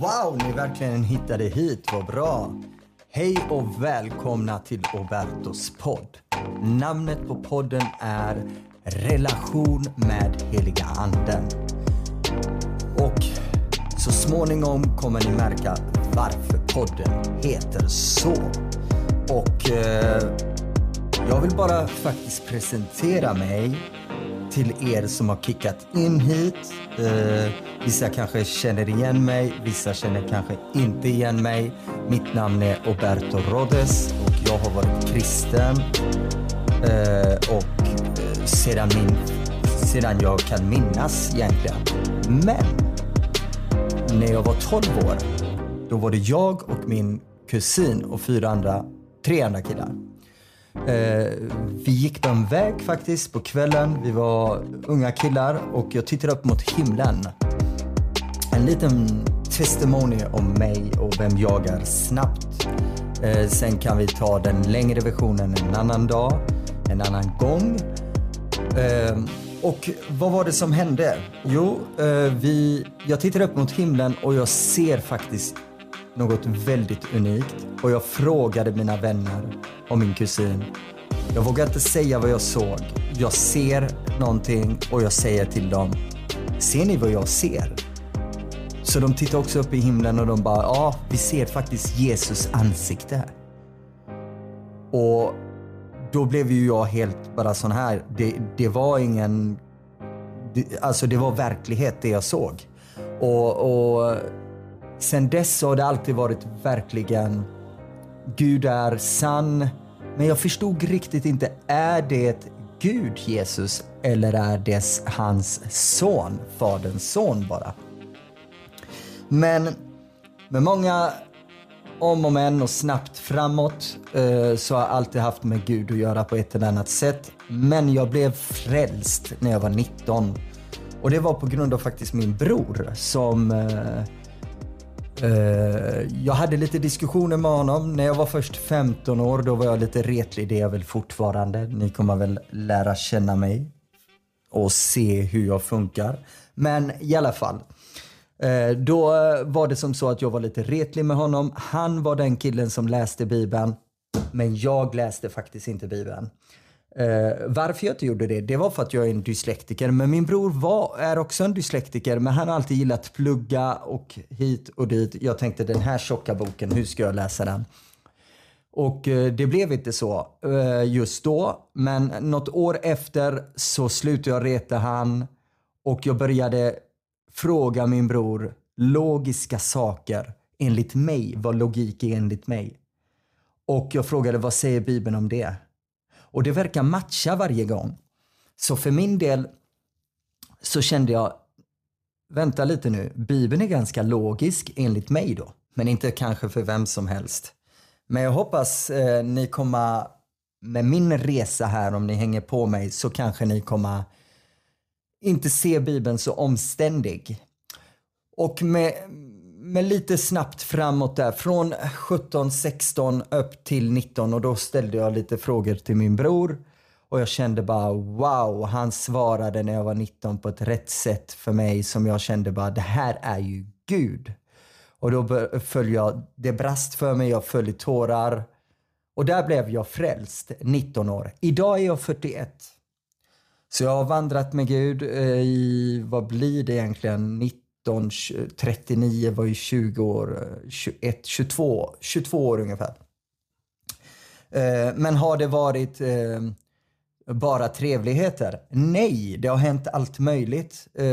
Wow, ni verkligen hittade hit. Vad bra. Hej och välkomna till Obertos podd. Namnet på podden är Relation med Heliga Anden. Och så småningom kommer ni märka varför podden heter så. Och eh, jag vill bara faktiskt presentera mig till er som har kickat in hit. Eh, vissa kanske känner igen mig, vissa känner kanske inte igen mig. Mitt namn är Oberto Rodes och jag har varit kristen eh, och eh, sedan, min, sedan jag kan minnas egentligen. Men när jag var 12 år, då var det jag och min kusin och fyra andra, tre andra killar. Eh, vi gick på en väg faktiskt på kvällen. Vi var unga killar och jag tittade upp mot himlen. En liten testimony om mig och vem jag är snabbt. Eh, sen kan vi ta den längre versionen en annan dag, en annan gång. Eh, och vad var det som hände? Jo, eh, vi, jag tittar upp mot himlen och jag ser faktiskt något väldigt unikt. Och jag frågade mina vänner och min kusin. Jag vågar inte säga vad jag såg. Jag ser någonting och jag säger till dem. Ser ni vad jag ser? Så de tittar också upp i himlen och de bara, ja, vi ser faktiskt Jesus ansikte. Och då blev ju jag helt bara sån här. Det, det var ingen... Det, alltså det var verklighet det jag såg. Och, och sen dess har det alltid varit verkligen Gud är sann. Men jag förstod riktigt inte, är det Gud Jesus eller är det hans son, faderns son bara? Men med många om och men och snabbt framåt eh, så har jag alltid haft med Gud att göra på ett eller annat sätt. Men jag blev frälst när jag var 19. Och det var på grund av faktiskt min bror som eh, Eh, jag hade lite diskussioner med honom. När jag var först 15 år då var jag lite retlig, det är jag väl fortfarande. Ni kommer väl lära känna mig och se hur jag funkar. Men i alla fall. Eh, då var det som så att jag var lite retlig med honom. Han var den killen som läste Bibeln, men jag läste faktiskt inte Bibeln. Eh, varför jag inte gjorde det, det var för att jag är en dyslektiker. Men min bror var, är också en dyslektiker, men han har alltid gillat plugga och hit och dit. Jag tänkte den här tjocka boken, hur ska jag läsa den? Och eh, det blev inte så eh, just då. Men något år efter så slutade jag reta han och jag började fråga min bror logiska saker enligt mig, vad logik är enligt mig. Och jag frågade vad säger Bibeln om det? Och det verkar matcha varje gång. Så för min del så kände jag, vänta lite nu, Bibeln är ganska logisk enligt mig då. Men inte kanske för vem som helst. Men jag hoppas eh, ni kommer med min resa här, om ni hänger på mig, så kanske ni kommer inte se Bibeln så omständig. Och med, men lite snabbt framåt där, från 17, 16 upp till 19 och då ställde jag lite frågor till min bror. Och jag kände bara wow, han svarade när jag var 19 på ett rätt sätt för mig som jag kände bara det här är ju Gud. Och då föll jag, det brast för mig, jag föll i tårar. Och där blev jag frälst, 19 år. Idag är jag 41. Så jag har vandrat med Gud eh, i, vad blir det egentligen, 19, 39 var ju 20 år, 21, 22, 22 år ungefär. Eh, men har det varit eh, bara trevligheter? Nej, det har hänt allt möjligt. Eh,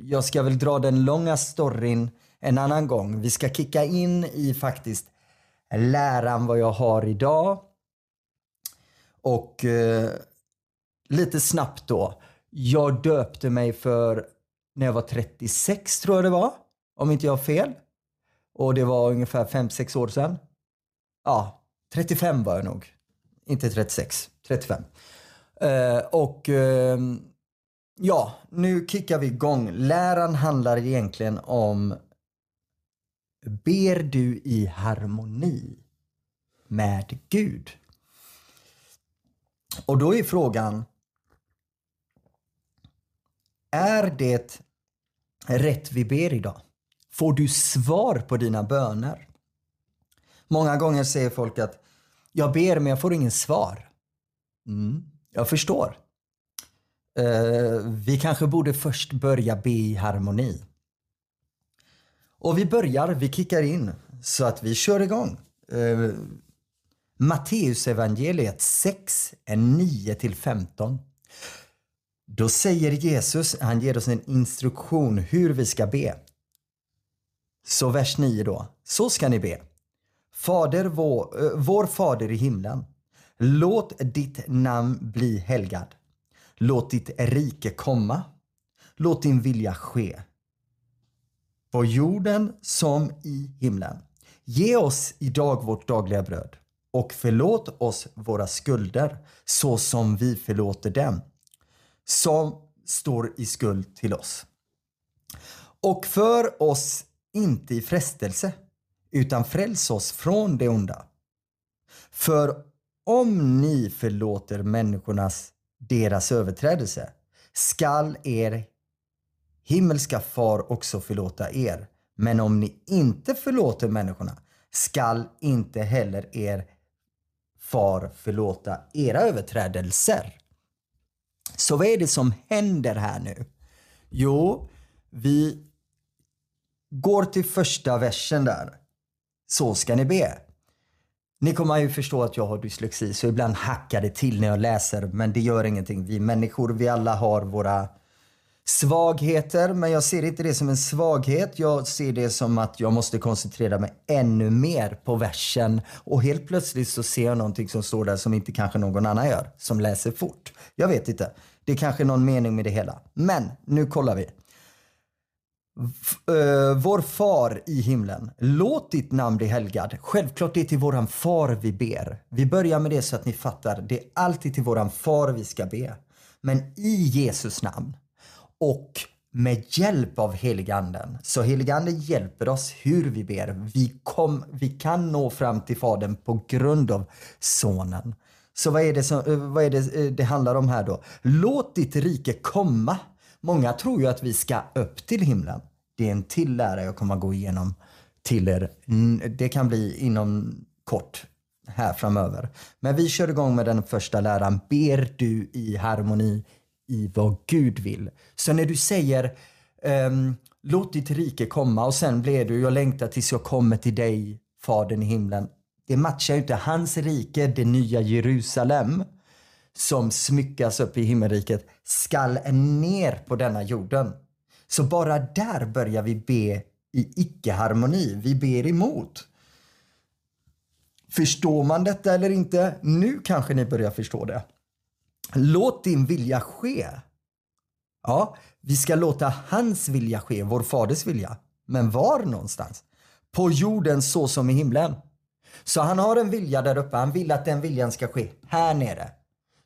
jag ska väl dra den långa storyn en annan gång. Vi ska kicka in i faktiskt läran vad jag har idag. Och lite snabbt då. Jag döpte mig för när jag var 36 tror jag det var. Om inte jag har fel. Och det var ungefär 5-6 år sedan. Ja, 35 var jag nog. Inte 36, 35. Eh, och eh, ja, nu kickar vi igång. Läran handlar egentligen om Ber du i harmoni med Gud? Och då är frågan är det rätt vi ber idag? Får du svar på dina böner? Många gånger säger folk att jag ber men jag får ingen svar. Mm, jag förstår. Uh, vi kanske borde först börja be i harmoni. Och vi börjar, vi kickar in så att vi kör igång. Uh, Matteusevangeliet 6, 9-15. Då säger Jesus, han ger oss en instruktion hur vi ska be. Så vers 9 då. Så ska ni be. Fader vår, eh, vår Fader i himlen. Låt ditt namn bli helgad. Låt ditt rike komma. Låt din vilja ske. På jorden som i himlen. Ge oss idag vårt dagliga bröd och förlåt oss våra skulder så som vi förlåter dem som står i skuld till oss. Och för oss inte i frestelse utan fräls oss från det onda. För om ni förlåter människornas deras överträdelse skall er himmelska far också förlåta er. Men om ni inte förlåter människorna skall inte heller er far förlåta era överträdelser. Så vad är det som händer här nu? Jo, vi går till första versen där. Så ska ni be. Ni kommer ju förstå att jag har dyslexi så ibland hackar det till när jag läser men det gör ingenting. Vi människor, vi alla har våra svagheter men jag ser inte det som en svaghet. Jag ser det som att jag måste koncentrera mig ännu mer på versen och helt plötsligt så ser jag någonting som står där som inte kanske någon annan gör som läser fort. Jag vet inte. Det är kanske någon mening med det hela. Men nu kollar vi. Eh, vår far i himlen, låt ditt namn bli helgad. Självklart det är till våran far vi ber. Vi börjar med det så att ni fattar. Det är alltid till våran far vi ska be. Men i Jesus namn och med hjälp av heliganden. Så heliganden hjälper oss hur vi ber. Vi, kom, vi kan nå fram till Fadern på grund av Sonen. Så vad är, det som, eh, vad är det eh, det handlar om här då? Låt ditt rike komma. Många tror ju att vi ska upp till himlen. Det är en till lära jag kommer att gå igenom till er. Det kan bli inom kort här framöver. Men vi kör igång med den första läran. Ber du i harmoni i vad Gud vill. Så när du säger um, låt ditt rike komma och sen blir du jag längtar tills jag kommer till dig, Fadern i himlen. Det matchar ju inte hans rike, det nya Jerusalem som smyckas upp i himmelriket skall ner på denna jorden. Så bara där börjar vi be i icke-harmoni. Vi ber emot. Förstår man detta eller inte? Nu kanske ni börjar förstå det. Låt din vilja ske. Ja, vi ska låta hans vilja ske, vår faders vilja. Men var någonstans? På jorden så som i himlen. Så han har en vilja där uppe. Han vill att den viljan ska ske här nere.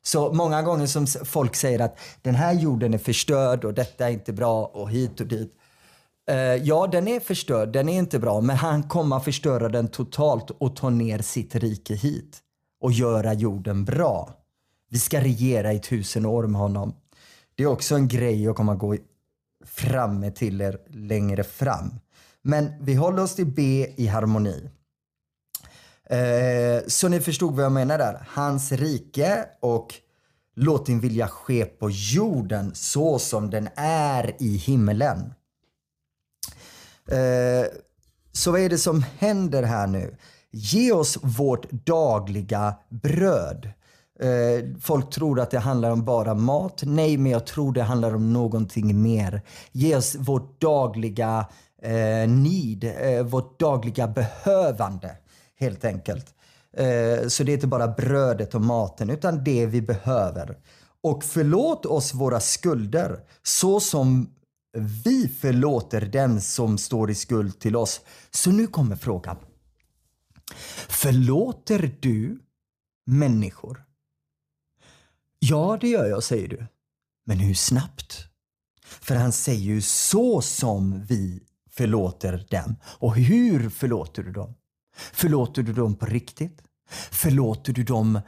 Så många gånger som folk säger att den här jorden är förstörd och detta är inte bra och hit och dit. Uh, ja, den är förstörd, den är inte bra, men han kommer förstöra den totalt och ta ner sitt rike hit och göra jorden bra. Vi ska regera i tusen år med honom. Det är också en grej jag kommer gå framme till er längre fram. Men vi håller oss till B i harmoni. Eh, så ni förstod vad jag menar där. Hans rike och låt din vilja ske på jorden så som den är i himmelen. Eh, så vad är det som händer här nu? Ge oss vårt dagliga bröd. Eh, folk tror att det handlar om bara mat. Nej, men jag tror det handlar om någonting mer. Ge oss vårt dagliga eh, need, eh, vårt dagliga behövande helt enkelt. Eh, så det är inte bara brödet och maten utan det vi behöver. Och förlåt oss våra skulder så som vi förlåter den som står i skuld till oss. Så nu kommer frågan. Förlåter du människor? Ja, det gör jag, säger du. Men hur snabbt? För han säger ju så som vi förlåter dem. Och hur förlåter du dem? Förlåter du dem på riktigt? Förlåter du dem?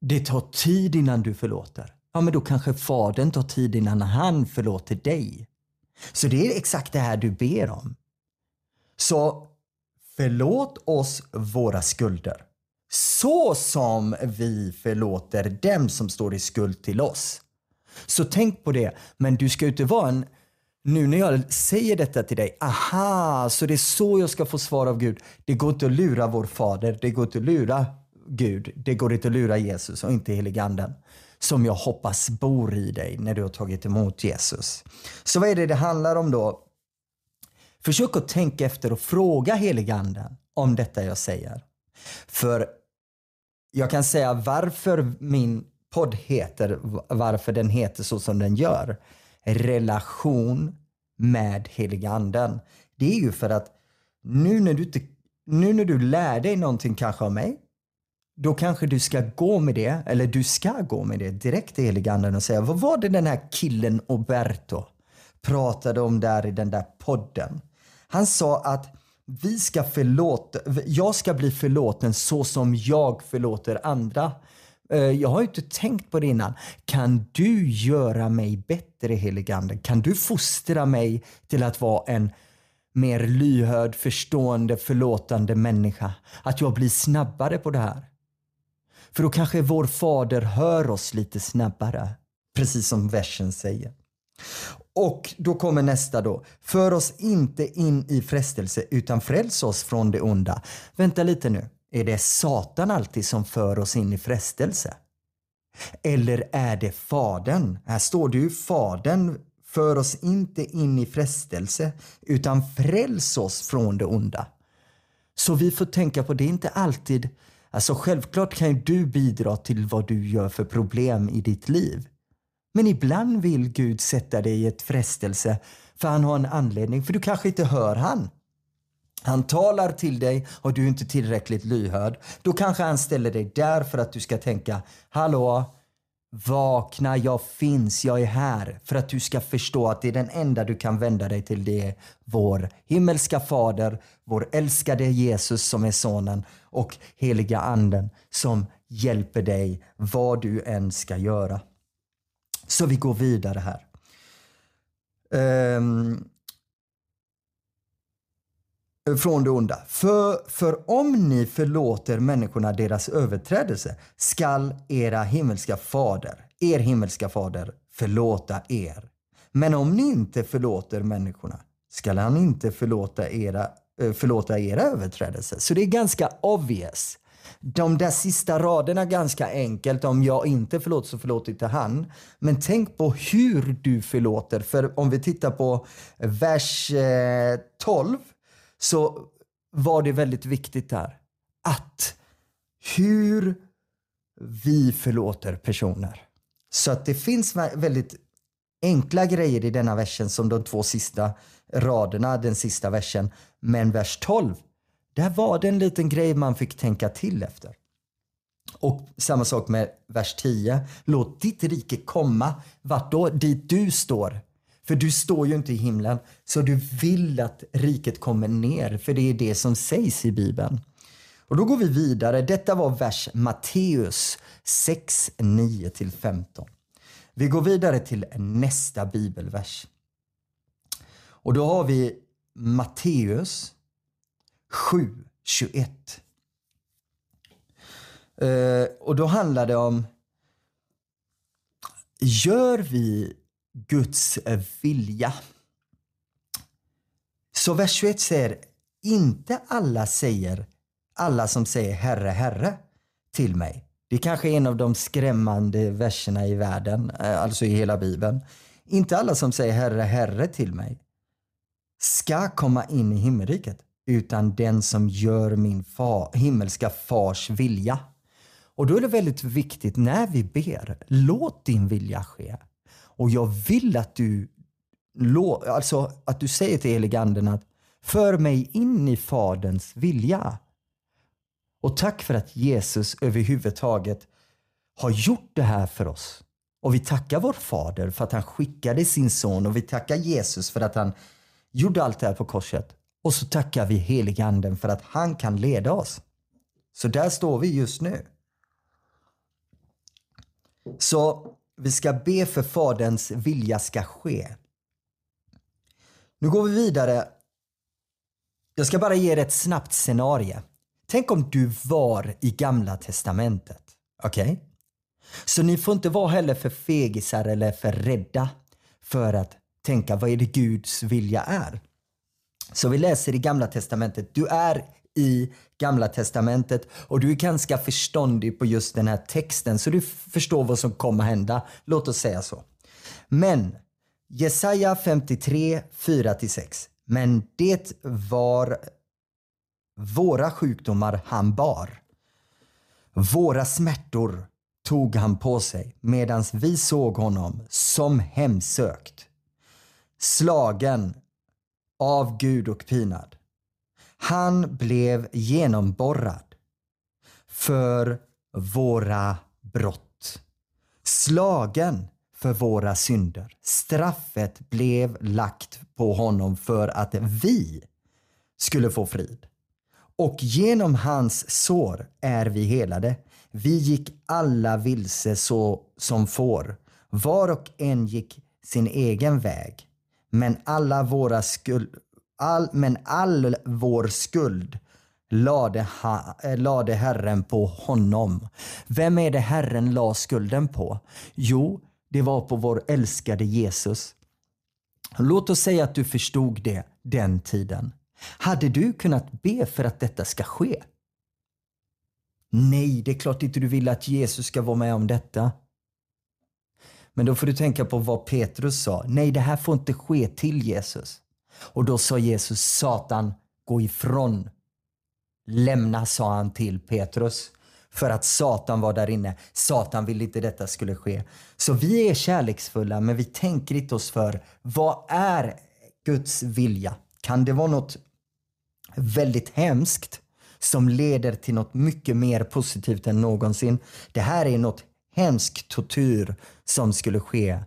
Det tar tid innan du förlåter. Ja, men då kanske fadern tar tid innan han förlåter dig. Så det är exakt det här du ber om. Så förlåt oss våra skulder. Så som vi förlåter dem som står i skuld till oss. Så tänk på det. Men du ska inte vara en nu när jag säger detta till dig, aha, så det är så jag ska få svar av Gud. Det går inte att lura vår fader, det går inte att lura Gud, det går inte att lura Jesus och inte heliganden som jag hoppas bor i dig när du har tagit emot Jesus. Så vad är det det handlar om då? Försök att tänka efter och fråga heliganden om detta jag säger. För jag kan säga varför min podd heter, varför den heter så som den gör relation med heliganden. Det är ju för att nu när du, nu när du lär dig någonting kanske av mig, då kanske du ska gå med det, eller du ska gå med det direkt till heliganden och säga, vad var det den här killen Oberto pratade om där i den där podden? Han sa att vi ska förlåta, jag ska bli förlåten så som jag förlåter andra. Eh, jag har inte tänkt på det innan. Kan du göra mig bättre heligande? Kan du fostra mig till att vara en mer lyhörd, förstående, förlåtande människa? Att jag blir snabbare på det här? För då kanske vår fader hör oss lite snabbare. Precis som versen säger. Och då kommer nästa då. För oss inte in i frestelse utan fräls oss från det onda. Vänta lite nu. Är det Satan alltid som för oss in i frestelse? Eller är det Fadern? Här står det ju Fadern för oss inte in i frestelse utan fräls oss från det onda. Så vi får tänka på det, är inte alltid Alltså självklart kan ju du bidra till vad du gör för problem i ditt liv. Men ibland vill Gud sätta dig i ett frestelse för han har en anledning, för du kanske inte hör han. Han talar till dig och du är inte tillräckligt lyhörd. Då kanske han ställer dig där för att du ska tänka, hallå, vakna, jag finns, jag är här. För att du ska förstå att det är den enda du kan vända dig till, det är vår himmelska fader, vår älskade Jesus som är sonen och heliga anden som hjälper dig vad du än ska göra. Så vi går vidare här. Um, från det onda. För, för om ni förlåter människorna deras överträdelse skall era himmelska fader, er himmelska fader, förlåta er. Men om ni inte förlåter människorna skall han inte förlåta era, eh, förlåta era överträdelser. Så det är ganska obvious. De där sista raderna är ganska enkelt. Om jag inte förlåter så förlåter inte han. Men tänk på hur du förlåter. För om vi tittar på vers eh, 12 så var det väldigt viktigt där att hur vi förlåter personer. Så att det finns väldigt enkla grejer i denna versen som de två sista raderna, den sista versen. Men vers 12, där var det en liten grej man fick tänka till efter. Och samma sak med vers 10. Låt ditt rike komma. Vart då? Dit du står. För du står ju inte i himlen, så du vill att riket kommer ner, för det är det som sägs i Bibeln. Och då går vi vidare. Detta var vers Matteus 6, 9-15. Vi går vidare till nästa bibelvers. Och då har vi Matteus 7, 21. Uh, och då handlar det om Gör vi Guds vilja. Så vers 21 säger, inte alla säger, alla som säger Herre, Herre till mig. Det kanske är en av de skrämmande verserna i världen, eh, alltså i hela Bibeln. Inte alla som säger Herre, Herre till mig ska komma in i himmelriket, utan den som gör min fa, himmelska fars vilja. Och då är det väldigt viktigt när vi ber, låt din vilja ske. Och jag vill att du, alltså, att du säger till heliganden att för mig in i Faderns vilja. Och tack för att Jesus överhuvudtaget har gjort det här för oss. Och vi tackar vår Fader för att han skickade sin son och vi tackar Jesus för att han gjorde allt det här på korset. Och så tackar vi heliganden för att han kan leda oss. Så där står vi just nu. Så vi ska be för Faderns vilja ska ske. Nu går vi vidare. Jag ska bara ge er ett snabbt scenario. Tänk om du var i gamla testamentet. Okej? Okay? Så ni får inte vara heller för fegisar eller för rädda för att tänka vad är det Guds vilja är. Så vi läser i gamla testamentet. Du är i gamla testamentet och du är ganska förståndig på just den här texten så du förstår vad som kommer hända. Låt oss säga så. Men Jesaja 53, 4-6. Men det var våra sjukdomar han bar. Våra smärtor tog han på sig medan vi såg honom som hemsökt. Slagen av Gud och pinad. Han blev genomborrad för våra brott. Slagen för våra synder. Straffet blev lagt på honom för att vi skulle få frid. Och genom hans sår är vi helade. Vi gick alla vilse så som får. Var och en gick sin egen väg. Men alla våra skuld, all, men all vår skuld lade, ha, eh, lade Herren på honom. Vem är det Herren la skulden på? Jo, det var på vår älskade Jesus. Låt oss säga att du förstod det den tiden. Hade du kunnat be för att detta ska ske? Nej, det är klart inte du vill att Jesus ska vara med om detta. Men då får du tänka på vad Petrus sa. Nej, det här får inte ske till Jesus. Och då sa Jesus, Satan, gå ifrån. Lämna, sa han till Petrus. För att Satan var där inne. Satan ville inte detta skulle ske. Så vi är kärleksfulla, men vi tänker inte oss för. Vad är Guds vilja? Kan det vara något väldigt hemskt som leder till något mycket mer positivt än någonsin? Det här är något hemsk tortyr som skulle ske.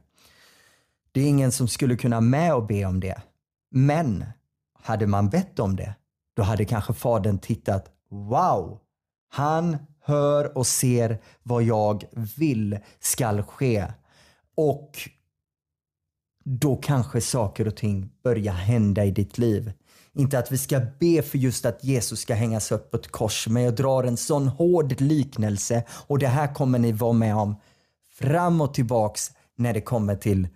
Det är ingen som skulle kunna med och be om det. Men hade man bett om det, då hade kanske fadern tittat, wow, han hör och ser vad jag vill skall ske. Och då kanske saker och ting börjar hända i ditt liv. Inte att vi ska be för just att Jesus ska hängas upp på ett kors, men jag drar en sån hård liknelse och det här kommer ni vara med om fram och tillbaks när det kommer till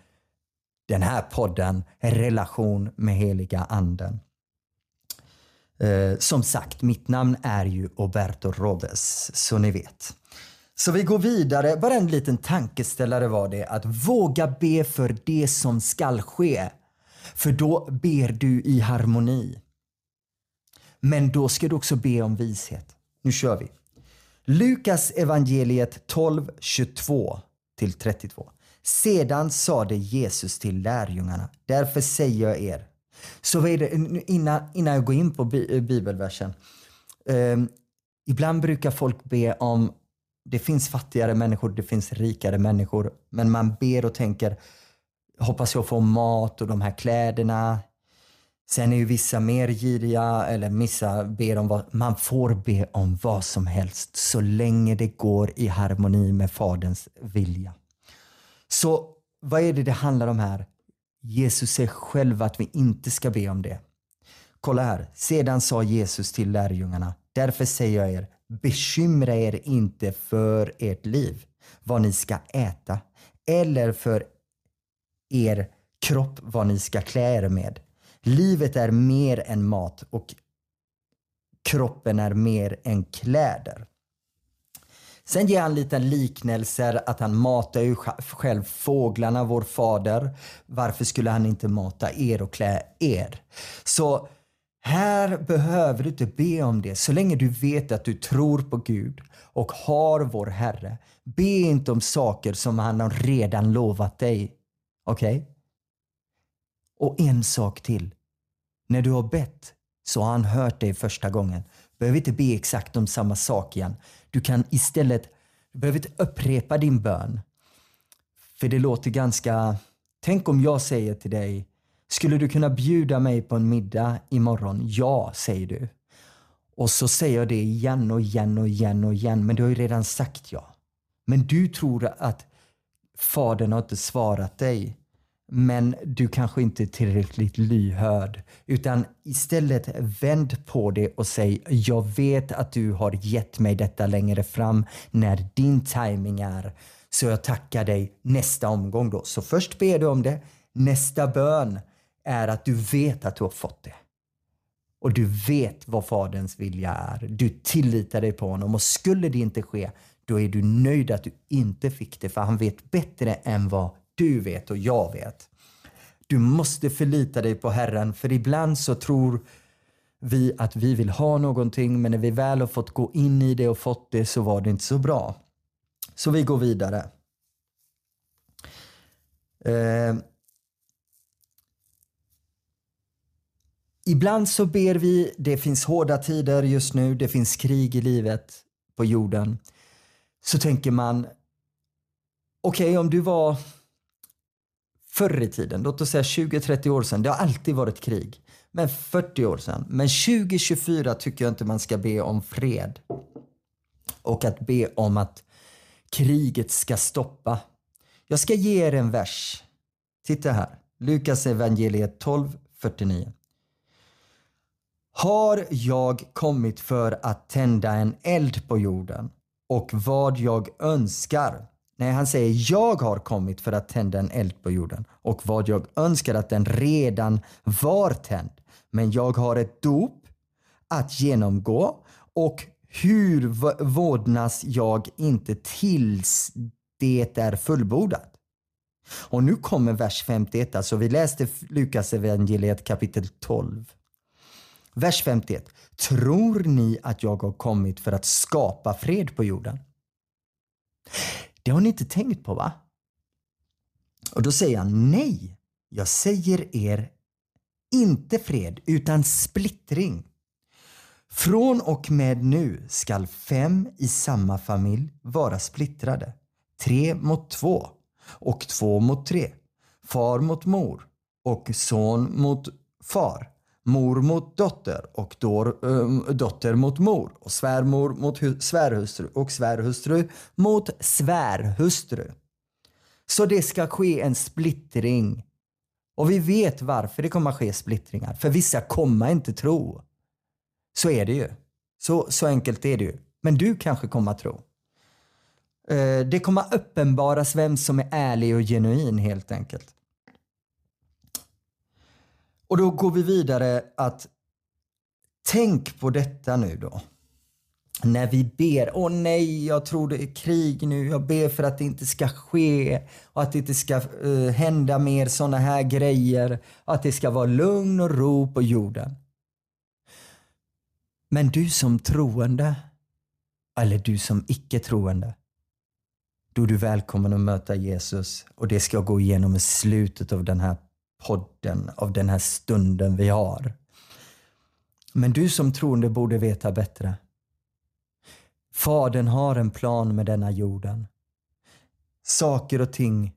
den här podden, relation med heliga anden. Eh, som sagt, mitt namn är ju Oberto Rodes, så ni vet. Så vi går vidare. Bara en liten tankeställare var det att våga be för det som skall ske. För då ber du i harmoni. Men då ska du också be om vishet. Nu kör vi. Lukas evangeliet 12, 22 till 32. Sedan sade Jesus till lärjungarna, därför säger jag er. Så vad är det, innan, innan jag går in på bibelversen. Um, ibland brukar folk be om, det finns fattigare människor, det finns rikare människor. Men man ber och tänker, hoppas jag får mat och de här kläderna. Sen är ju vissa mer giriga eller vissa ber om vad, man får be om vad som helst så länge det går i harmoni med Faderns vilja. Så vad är det det handlar om här? Jesus säger själv att vi inte ska be om det. Kolla här. Sedan sa Jesus till lärjungarna, därför säger jag er, bekymra er inte för ert liv, vad ni ska äta, eller för er kropp vad ni ska klä er med. Livet är mer än mat och kroppen är mer än kläder. Sen ger han lite liknelser att han matar ju själv fåglarna, vår fader. Varför skulle han inte mata er och klä er? Så här behöver du inte be om det. Så länge du vet att du tror på Gud och har vår Herre. Be inte om saker som han har redan lovat dig. Okej? Okay? Och en sak till. När du har bett så har han hört dig första gången. Du behöver inte be exakt om samma sak igen. Du kan istället, du behöver inte upprepa din bön. För det låter ganska, tänk om jag säger till dig, skulle du kunna bjuda mig på en middag imorgon? Ja, säger du. Och så säger jag det igen och igen och igen och igen, men du har ju redan sagt ja. Men du tror att Fadern har inte svarat dig. men du kanske inte är tillräckligt lyhörd. Utan istället vänd på det och säg jag vet att du har gett mig detta längre fram när din timing är. Så jag tackar dig nästa omgång då. Så först ber du om det. Nästa bön är att du vet att du har fått det. Och du vet vad Faderns vilja är. Du tillitar dig på honom och skulle det inte ske, då är du nöjd att du inte fick det för han vet bättre än vad du vet och jag vet. Du måste förlita dig på Herren för ibland så tror vi att vi vill ha någonting men när vi väl har fått gå in i det och fått det så var det inte så bra. Så vi går vidare. Eh, ibland så ber vi, det finns hårda tider just nu, det finns krig i livet på jorden. Så tänker man, okej okay, om du var förr i tiden, låt oss säga 20-30 år sedan, det har alltid varit krig. Men 40 år sedan. Men 2024 tycker jag inte man ska be om fred. Och att be om att kriget ska stoppa. Jag ska ge er en vers. Titta här. Lukas evangeliet 12.49. Har jag kommit för att tända en eld på jorden och vad jag önskar Nej, han säger jag har kommit för att tända en eld på jorden och vad jag önskar att den redan var tänd. Men jag har ett dop att genomgå och hur vårdnas jag inte tills det är fullbordat? Och nu kommer vers 51, alltså vi läste Lukas evangeliet kapitel 12. Vers 51. Tror ni att jag har kommit för att skapa fred på jorden? Det har ni inte tänkt på va? Och då säger han nej. Jag säger er inte fred utan splittring. Från och med nu skall fem i samma familj vara splittrade. Tre mot två och två mot tre. Far mot mor och son mot far mor mot dotter och då, ähm, dotter mot mor och svärmor mot svärhustru och svärhustru mot svärhustru. Så det ska ske en splittring. Och vi vet varför det kommer att ske splittringar. För vissa kommer inte tro. Så är det ju. Så, så enkelt är det ju. Men du kanske kommer att tro. Eh, det kommer att uppenbaras vem som är ärlig och genuin helt enkelt. Och då går vi vidare att tänk på detta nu då. När vi ber, åh nej, jag tror det är krig nu, jag ber för att det inte ska ske och att det inte ska uh, hända mer sådana här grejer, att det ska vara lugn och ro på jorden. Men du som troende, eller du som icke troende, då är du välkommen att möta Jesus och det ska jag gå igenom i slutet av den här podden, av den här stunden vi har. Men du som troende borde veta bättre. Fadern har en plan med denna jorden. Saker och ting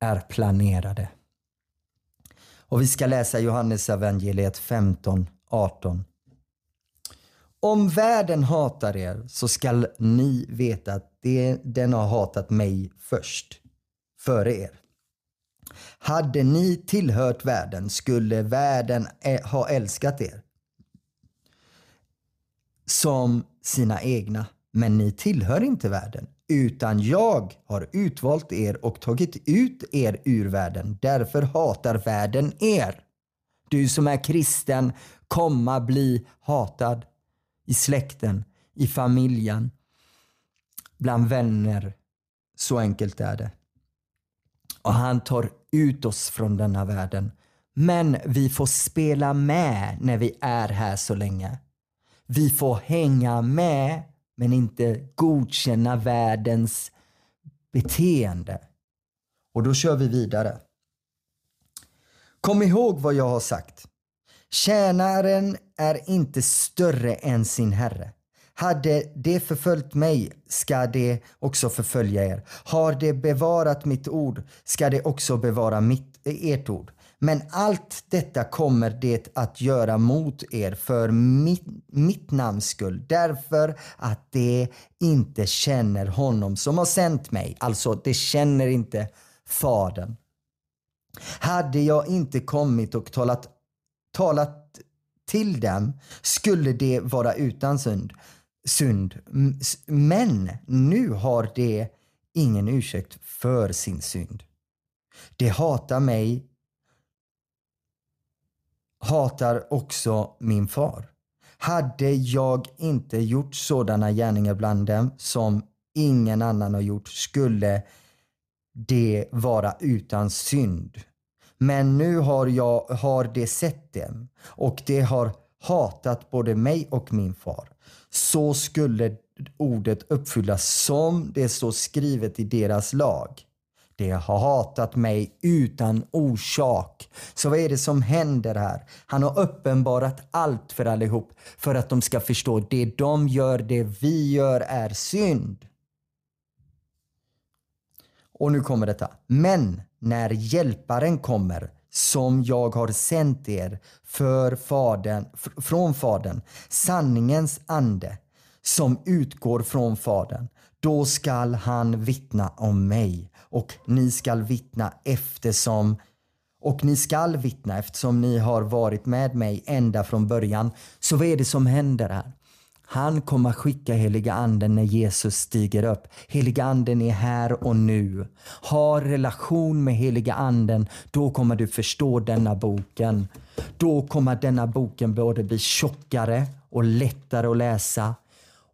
är planerade. Och vi ska läsa Johannes evangeliet 15, 18. Om världen hatar er så skall ni veta att det, den har hatat mig först, före er. Hade ni tillhört världen skulle världen ha älskat er som sina egna. Men ni tillhör inte världen, utan jag har utvalt er och tagit ut er ur världen. Därför hatar världen er. Du som är kristen, komma bli hatad i släkten, i familjen, bland vänner. Så enkelt är det. Och han tar ut oss från denna världen. Men vi får spela med när vi är här så länge. Vi får hänga med men inte godkänna världens beteende. Och då kör vi vidare. Kom ihåg vad jag har sagt. Tjänaren är inte större än sin herre. Hade det förföljt mig ska det också förfölja er. Har det bevarat mitt ord ska det också bevara mitt, eh, ert ord. Men allt detta kommer det att göra mot er för mitt, mitt namns skull, därför att det inte känner honom som har sänt mig. Alltså, det känner inte Fadern. Hade jag inte kommit och talat, talat till dem skulle det vara utan synd synd. Men nu har det ingen ursäkt för sin synd. Det hatar mig, hatar också min far. Hade jag inte gjort sådana gärningar bland dem som ingen annan har gjort skulle det vara utan synd. Men nu har, jag, har det sett dem och det har hatat både mig och min far. Så skulle ordet uppfyllas som det står skrivet i deras lag. De har hatat mig utan orsak. Så vad är det som händer här? Han har uppenbarat allt för allihop för att de ska förstå det de gör, det vi gör är synd. Och nu kommer detta. Men när hjälparen kommer som jag har sänt er för fadern, från Fadern, sanningens ande som utgår från Fadern, då skall han vittna om mig och ni skall vittna eftersom och ni skall vittna eftersom ni har varit med mig ända från början. Så vad är det som händer här? Han kommer skicka heliga anden när Jesus stiger upp. Heliga anden är här och nu. Ha relation med heliga anden, då kommer du förstå denna boken. Då kommer denna boken både bli tjockare och lättare att läsa.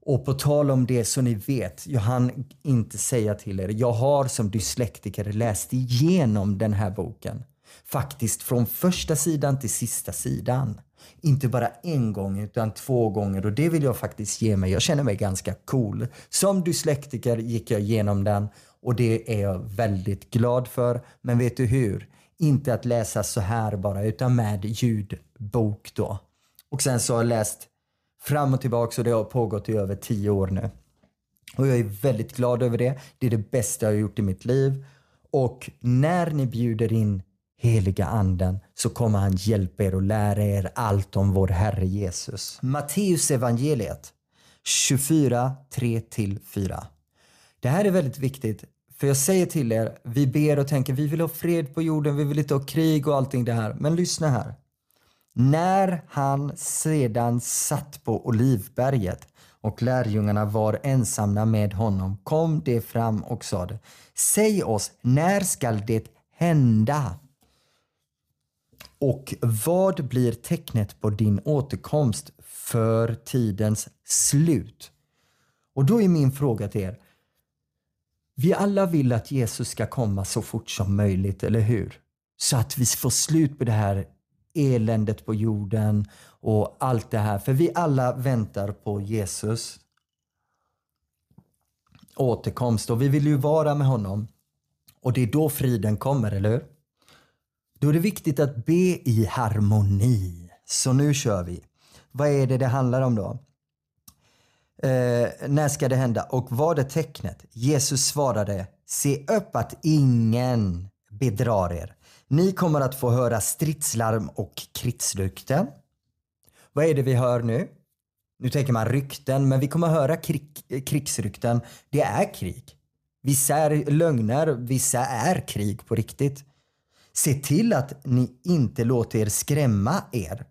Och på tal om det så ni vet, jag hann inte säga till er, jag har som dyslektiker läst igenom den här boken. Faktiskt från första sidan till sista sidan. Inte bara en gång utan två gånger och det vill jag faktiskt ge mig. Jag känner mig ganska cool. Som dyslektiker gick jag igenom den och det är jag väldigt glad för. Men vet du hur? Inte att läsa så här bara utan med ljudbok då. Och sen så har jag läst fram och tillbaka och det har pågått i över tio år nu. Och jag är väldigt glad över det. Det är det bästa jag har gjort i mitt liv. Och när ni bjuder in heliga anden så kommer han hjälpa er och lära er allt om vår Herre Jesus. Matteus evangeliet 24, 3-4. Det här är väldigt viktigt. För jag säger till er, vi ber och tänker vi vill ha fred på jorden, vi vill inte ha krig och allting det här. Men lyssna här. När han sedan satt på Olivberget och lärjungarna var ensamma med honom kom det fram och sade Säg oss, när skall det hända? Och vad blir tecknet på din återkomst för tidens slut? Och då är min fråga till er. Vi alla vill att Jesus ska komma så fort som möjligt, eller hur? Så att vi får slut på det här eländet på jorden och allt det här. För vi alla väntar på Jesus återkomst och vi vill ju vara med honom. Och det är då friden kommer, eller hur? Då är det viktigt att be i harmoni. Så nu kör vi. Vad är det det handlar om då? Eh, när ska det hända? Och vad är tecknet? Jesus svarade, se upp att ingen bedrar er. Ni kommer att få höra stridslarm och krigsrykten. Vad är det vi hör nu? Nu tänker man rykten, men vi kommer att höra krig, krigsrykten. Det är krig. Vissa är lögner, vissa är krig på riktigt. Se till att ni inte låter er skrämma er.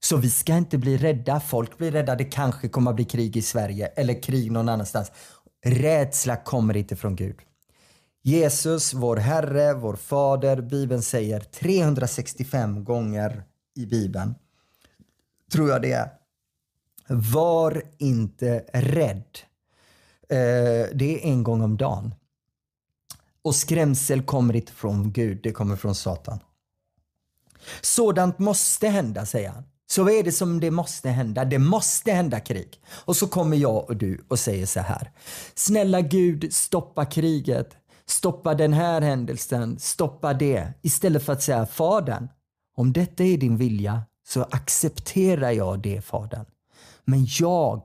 Så vi ska inte bli rädda. Folk blir rädda. Det kanske kommer att bli krig i Sverige eller krig någon annanstans. Rädsla kommer inte från Gud. Jesus, vår Herre, vår Fader, Bibeln säger 365 gånger i Bibeln, tror jag det är. Var inte rädd. Eh, det är en gång om dagen. Och skrämsel kommer inte från Gud, det kommer från Satan. Sådant måste hända, säger han. Så vad är det som det måste hända? Det måste hända krig. Och så kommer jag och du och säger så här. Snälla Gud, stoppa kriget. Stoppa den här händelsen, stoppa det. Istället för att säga Fadern, om detta är din vilja så accepterar jag det Fadern. Men jag,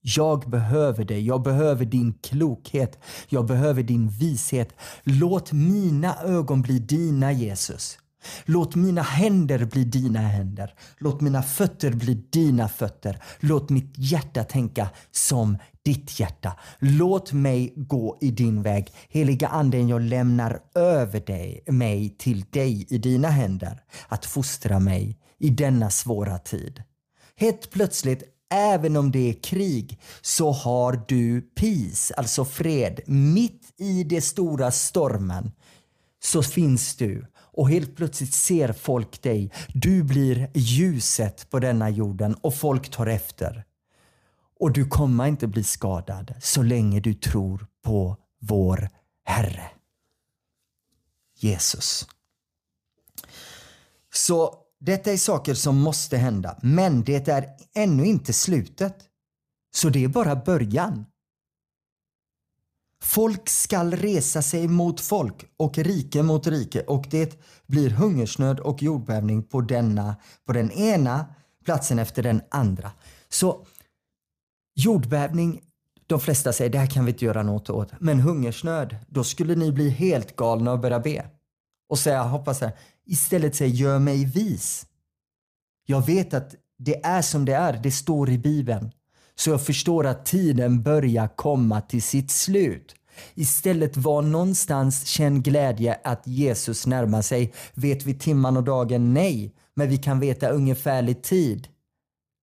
jag behöver dig. Jag behöver din klokhet. Jag behöver din vishet. Låt mina ögon bli dina Jesus. Låt mina händer bli dina händer. Låt mina fötter bli dina fötter. Låt mitt hjärta tänka som ditt hjärta. Låt mig gå i din väg. Heliga anden, jag lämnar över dig, mig till dig i dina händer. Att fostra mig i denna svåra tid. Helt plötsligt, även om det är krig, så har du peace, alltså fred. Mitt i den stora stormen så finns du och helt plötsligt ser folk dig. Du blir ljuset på denna jorden och folk tar efter. Och du kommer inte bli skadad så länge du tror på vår Herre. Jesus. Så detta är saker som måste hända, men det är ännu inte slutet. Så det är bara början. Folk skall resa sig mot folk och rike mot rike och det blir hungersnöd och jordbävning på, denna, på den ena platsen efter den andra. Så jordbävning, de flesta säger det här kan vi inte göra något åt. Men hungersnöd, då skulle ni bli helt galna och börja be. Och säga, hoppas jag istället säg gör mig vis. Jag vet att det är som det är, det står i Bibeln. Så jag förstår att tiden börjar komma till sitt slut. Istället var någonstans känn glädje att Jesus närmar sig. Vet vi timman och dagen? Nej. Men vi kan veta ungefärlig tid.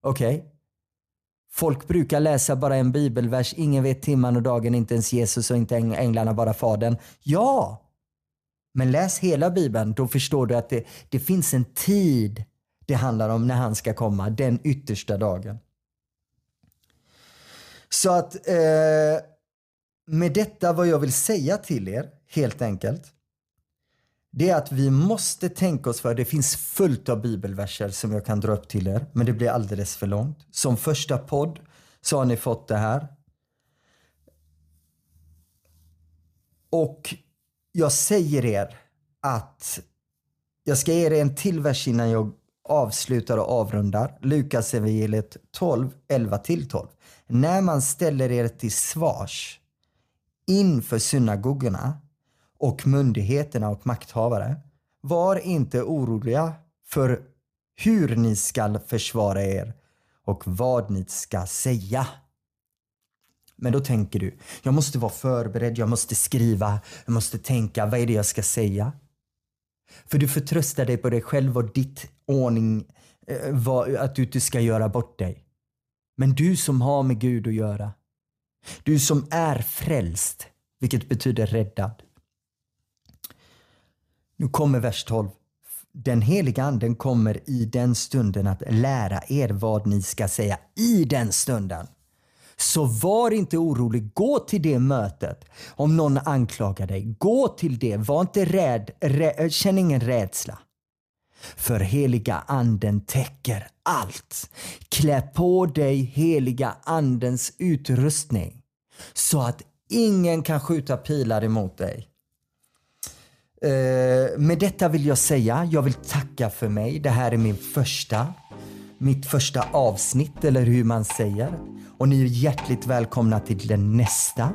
Okej? Okay? Folk brukar läsa bara en bibelvers. Ingen vet timman och dagen, inte ens Jesus och inte änglarna, bara Fadern. Ja! Men läs hela bibeln, då förstår du att det, det finns en tid det handlar om när han ska komma, den yttersta dagen. Så att eh, med detta vad jag vill säga till er, helt enkelt, det är att vi måste tänka oss för. Det finns fullt av bibelverser som jag kan dra upp till er, men det blir alldeles för långt. Som första podd så har ni fått det här. Och jag säger er att jag ska ge er en till vers innan jag avslutar och avrundar. Lukas evangeliet 12, 11 12. När man ställer er till svars inför synagogorna och myndigheterna och makthavare, var inte oroliga för hur ni skall försvara er och vad ni ska säga. Men då tänker du, jag måste vara förberedd, jag måste skriva, jag måste tänka, vad är det jag ska säga? För du förtröstar dig på dig själv och ditt ordning, eh, att du inte ska göra bort dig. Men du som har med Gud att göra, du som är frälst, vilket betyder räddad. Nu kommer vers 12. Den heliga anden kommer i den stunden att lära er vad ni ska säga i den stunden. Så var inte orolig. Gå till det mötet. Om någon anklagar dig, gå till det. Var inte rädd. Rä känn ingen rädsla. För heliga anden täcker allt. Klä på dig heliga andens utrustning så att ingen kan skjuta pilar emot dig. Uh, med detta vill jag säga, jag vill tacka för mig. Det här är min första, mitt första avsnitt eller hur man säger. Och ni är hjärtligt välkomna till den nästa.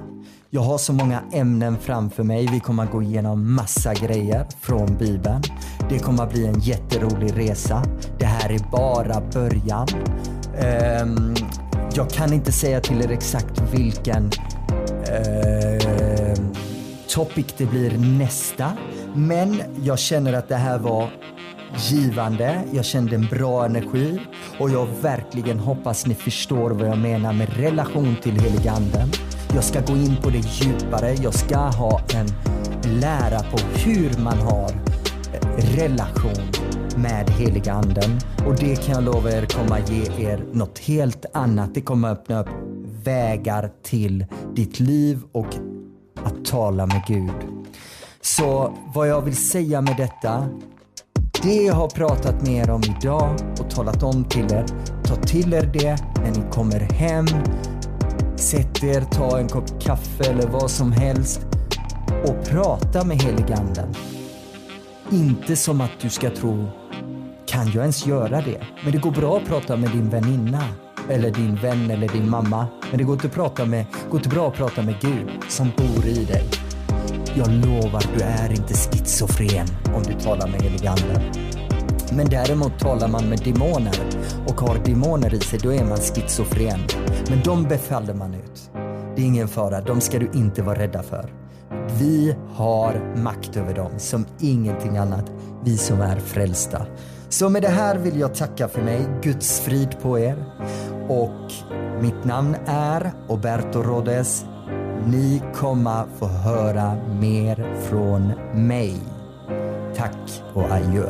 Jag har så många ämnen framför mig. Vi kommer att gå igenom massa grejer från Bibeln. Det kommer att bli en jätterolig resa. Det här är bara början. Um, jag kan inte säga till er exakt vilken uh, topic det blir nästa. Men jag känner att det här var givande, jag kände en bra energi och jag verkligen hoppas ni förstår vad jag menar med relation till heliganden. Jag ska gå in på det djupare, jag ska ha en lära på hur man har eh, relation med heliga anden. Och det kan jag lova er kommer ge er något helt annat. Det kommer öppna upp vägar till ditt liv och att tala med Gud. Så vad jag vill säga med detta det jag har pratat med er om idag och talat om till er, ta till er det när ni kommer hem. Sätt er, ta en kopp kaffe eller vad som helst och prata med heliganden. Inte som att du ska tro, kan jag ens göra det? Men det går bra att prata med din väninna eller din vän eller din mamma. Men det går inte, prata med, går inte bra att prata med Gud som bor i dig. Jag lovar, du är inte schizofren om du talar med heliganden. Men däremot talar man med demoner och har demoner i sig, då är man schizofren. Men de befaller man ut. Det är ingen fara, de ska du inte vara rädda för. Vi har makt över dem som ingenting annat, vi som är frälsta. Så med det här vill jag tacka för mig, Guds frid på er. Och mitt namn är Oberto Rodes. Ni kommer få höra mer från mig. Tack och adjö.